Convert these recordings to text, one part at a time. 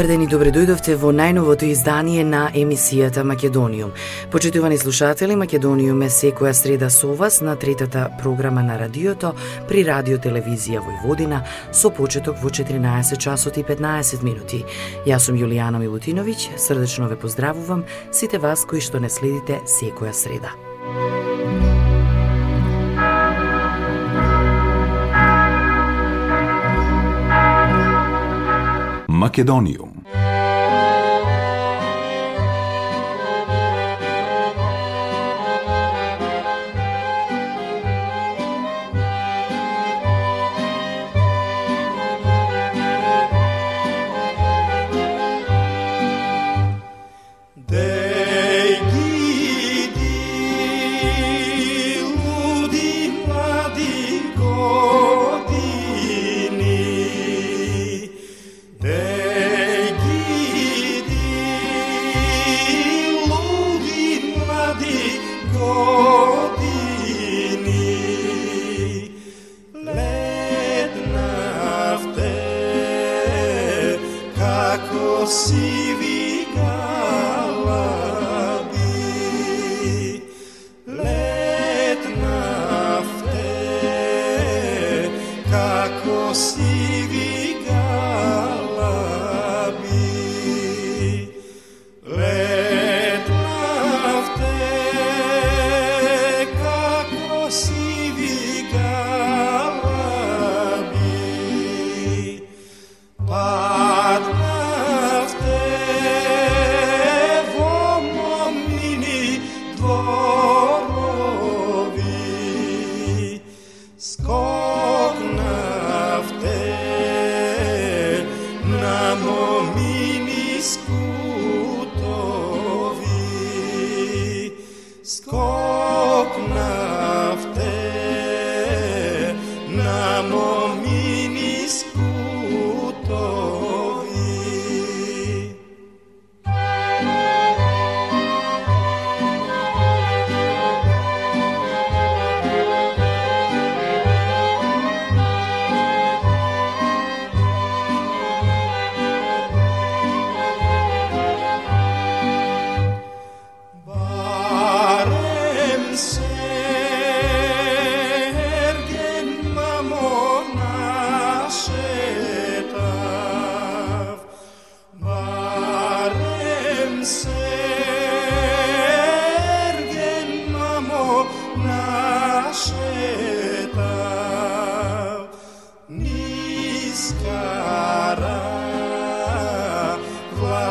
Добар ден и добре дојдовте во најновото издание на емисијата Македониум. Почитувани слушатели, Македониум е секоја среда со вас на третата програма на радиото при Радио Телевизија Војводина со почеток во 14 часот и 15 минути. Јас сум Јулијана Милутиновиќ, срдечно ве поздравувам сите вас кои што не следите секоја среда. Македониум. see. It's cold.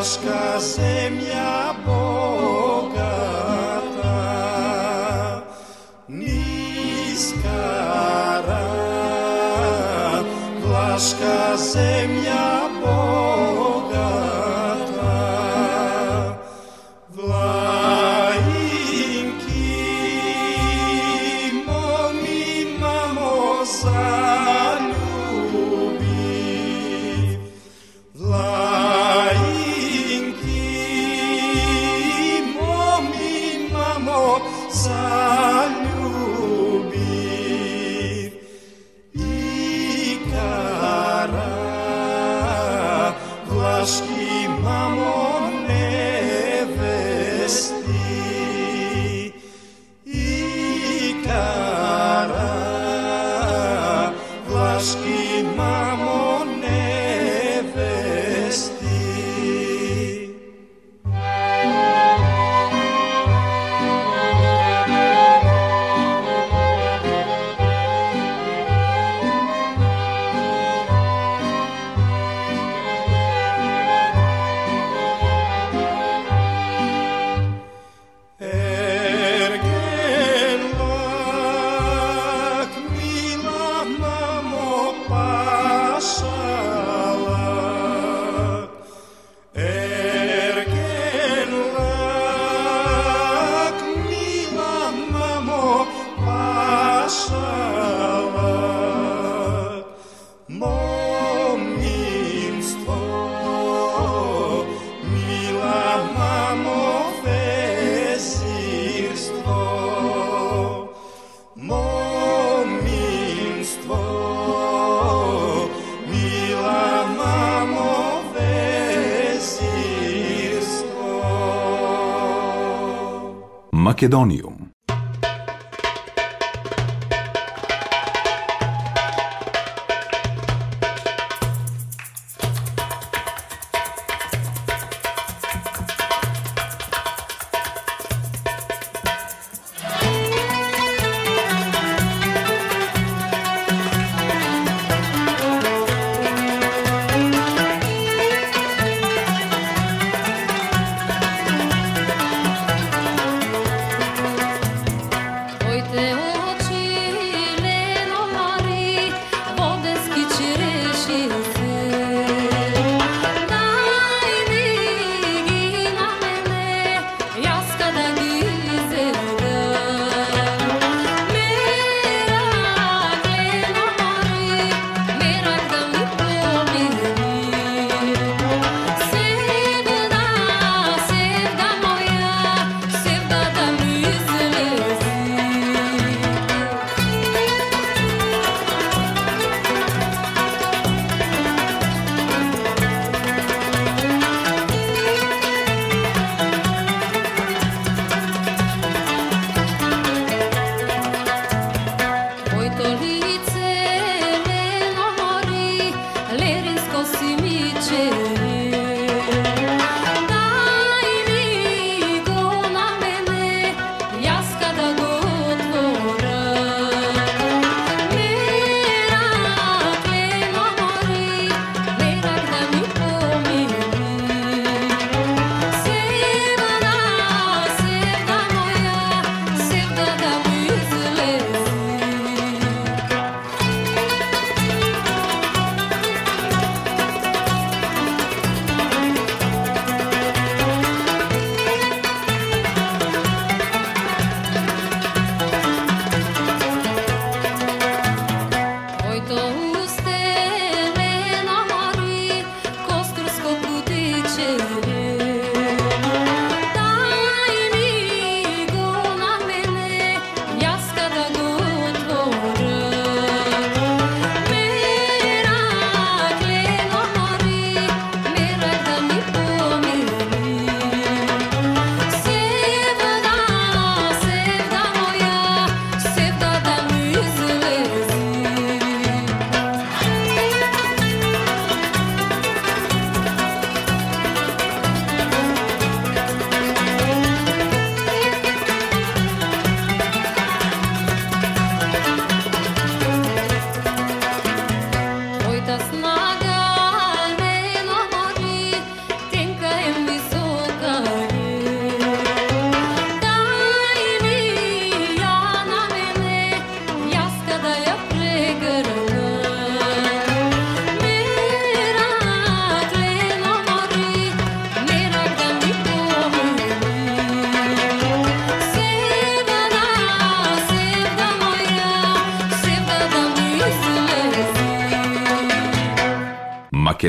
Czaszka ziemia bogata, niska rad, blaszka ziemia mama. Македониум.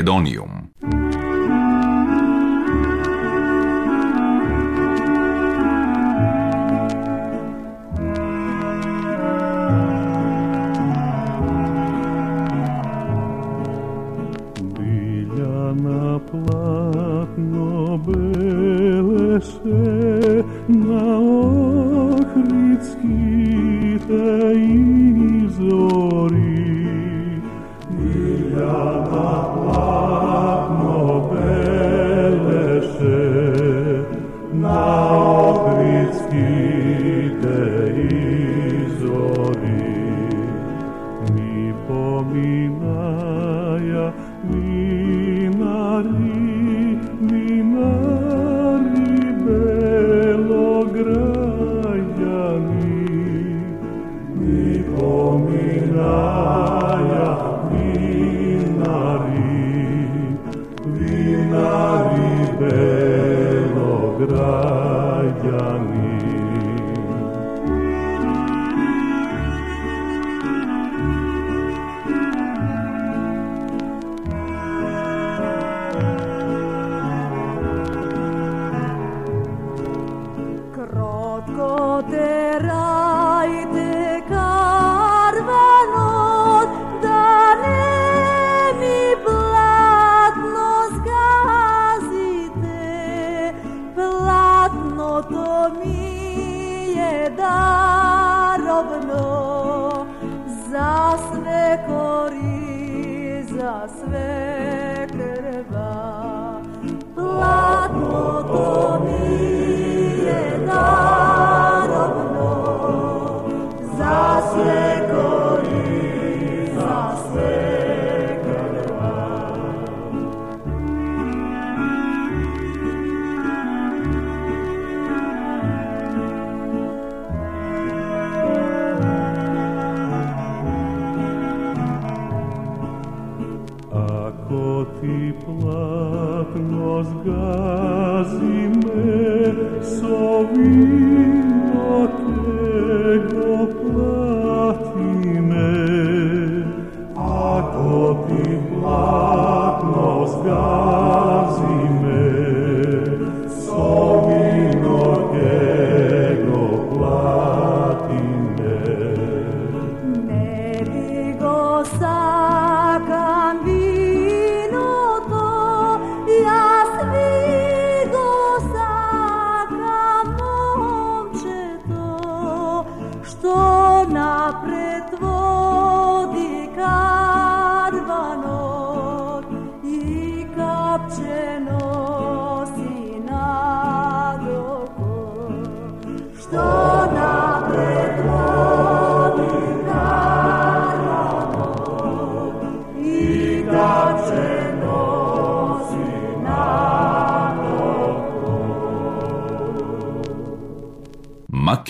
Македониум. belog grada.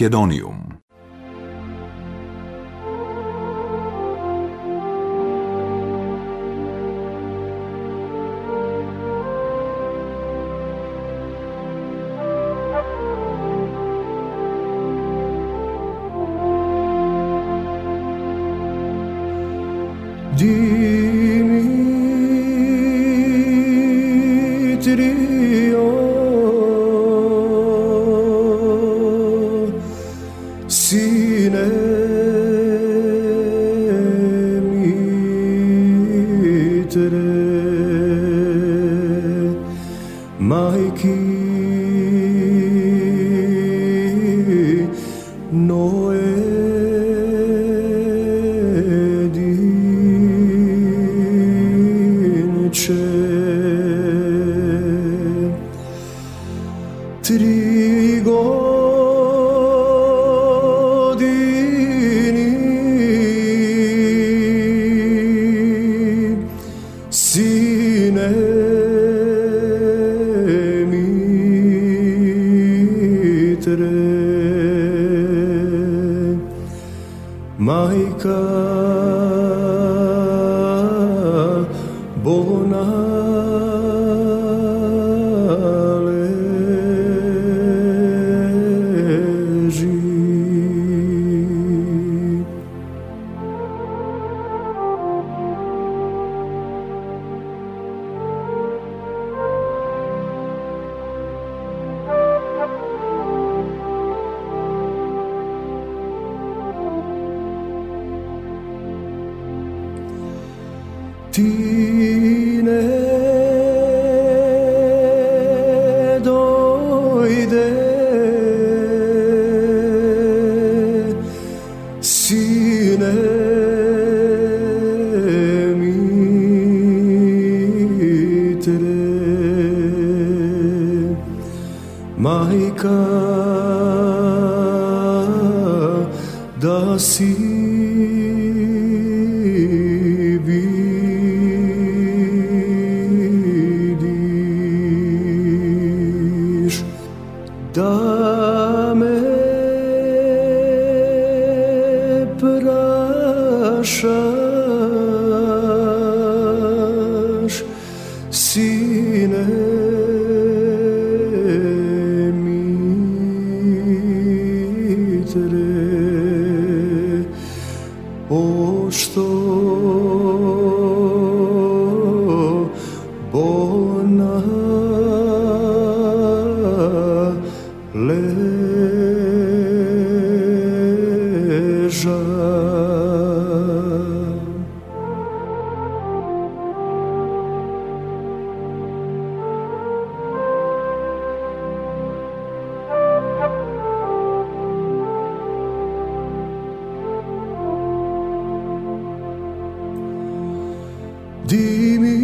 Macedonium Македониум.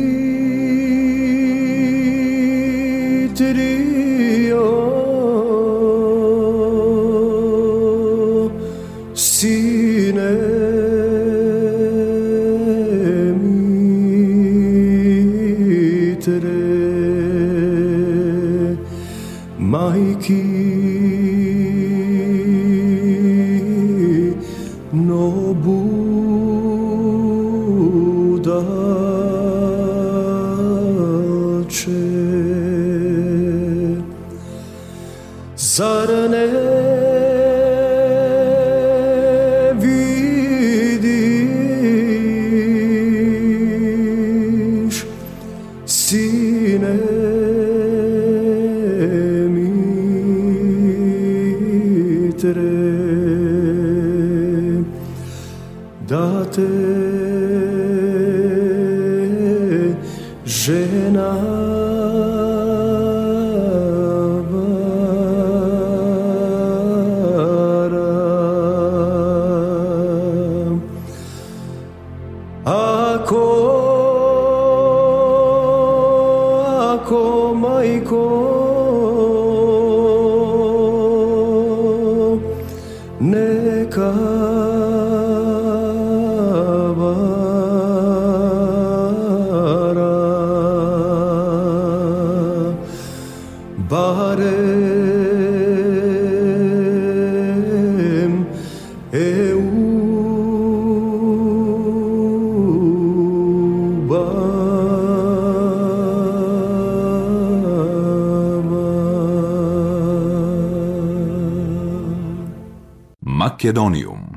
Македониум.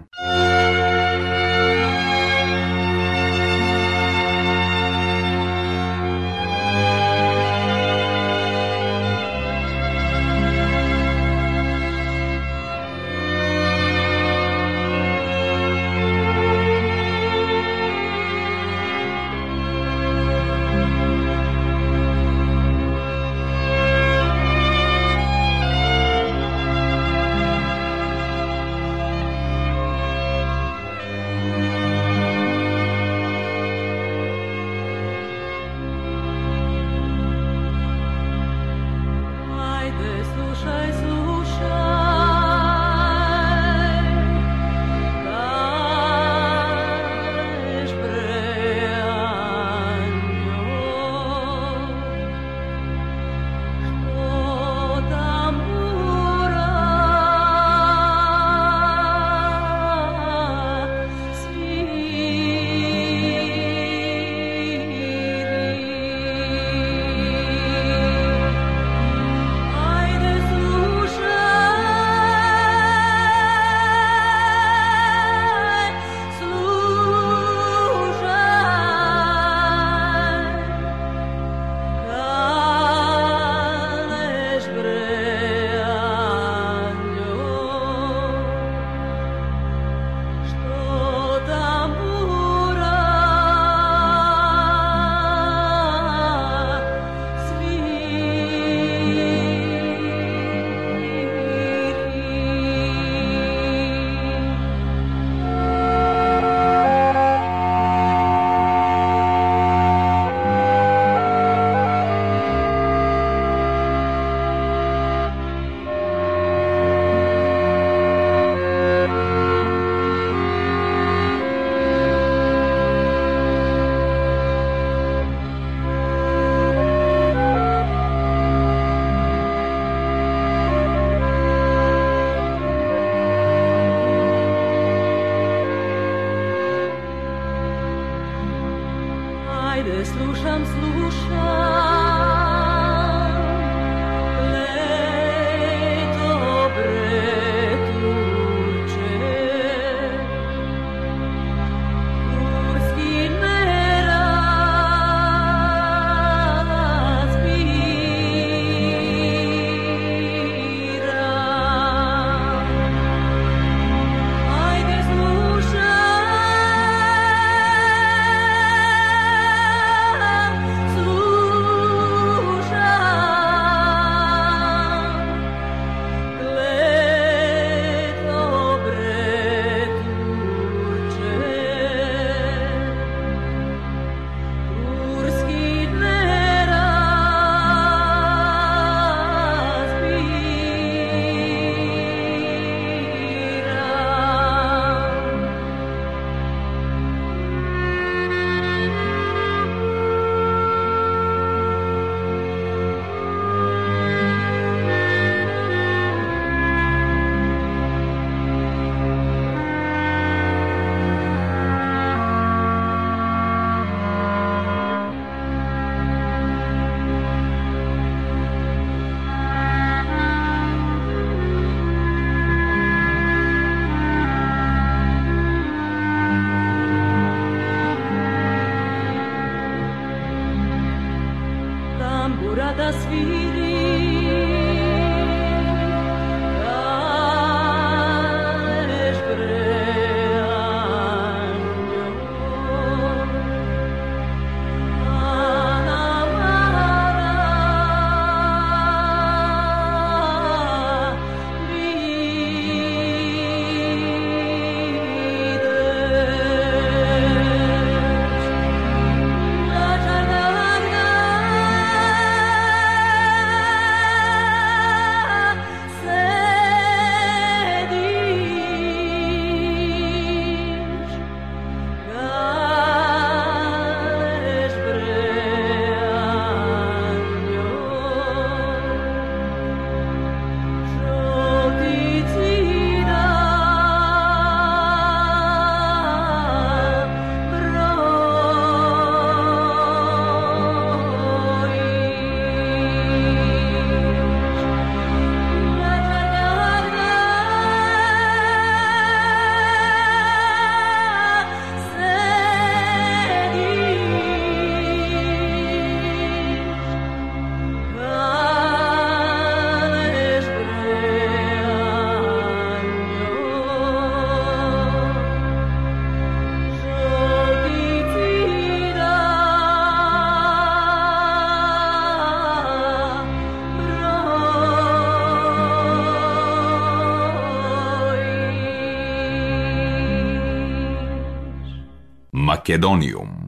Македониум.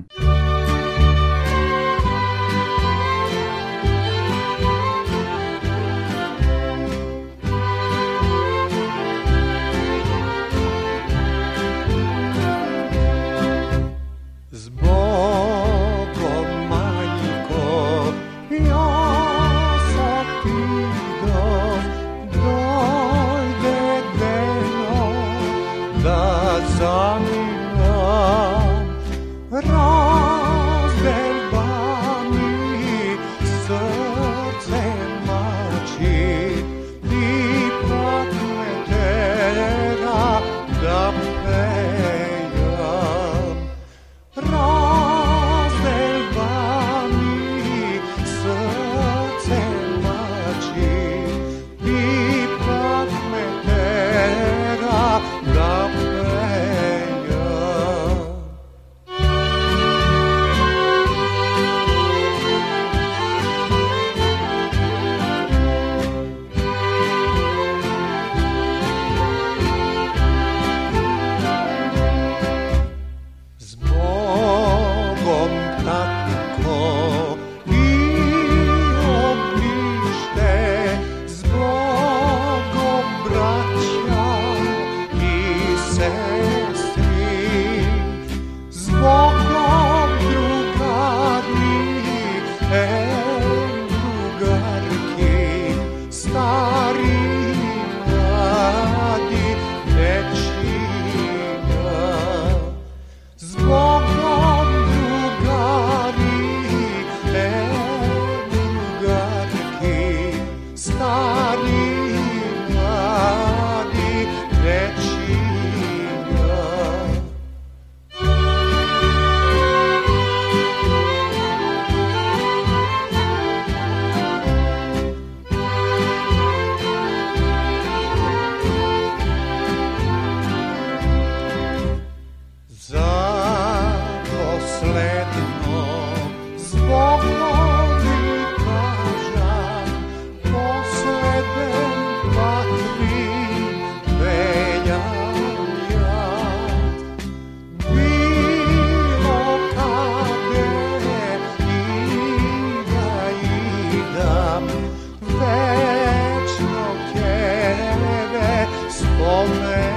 Македониум. Love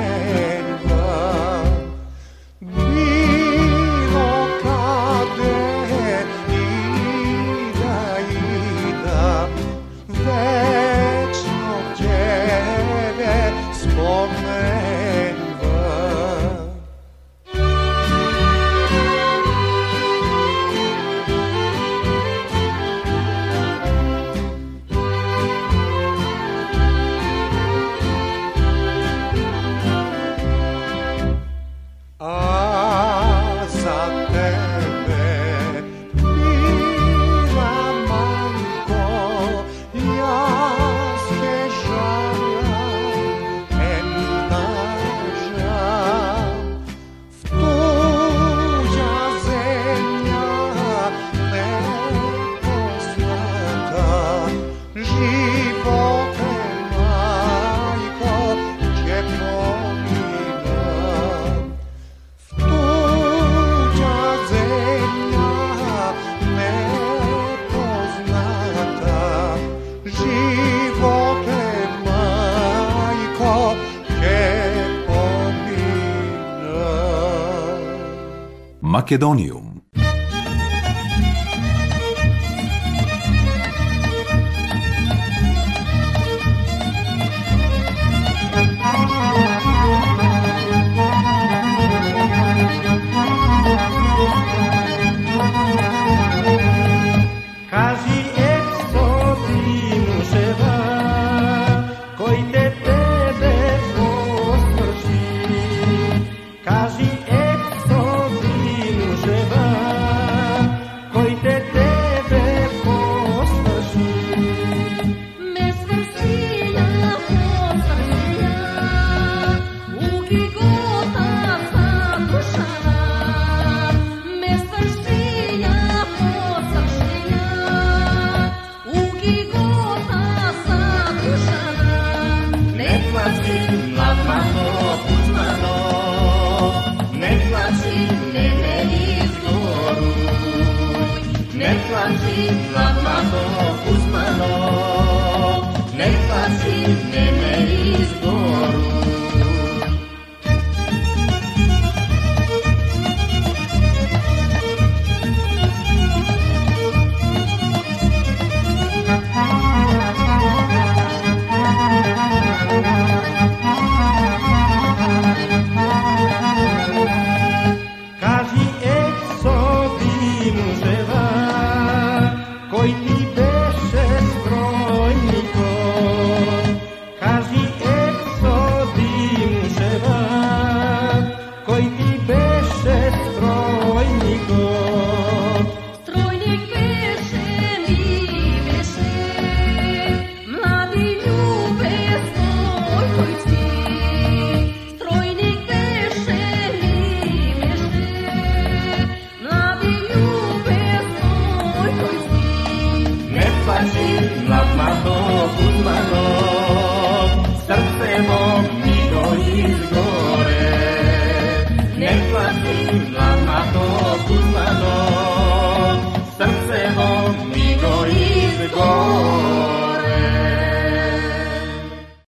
Македонијум.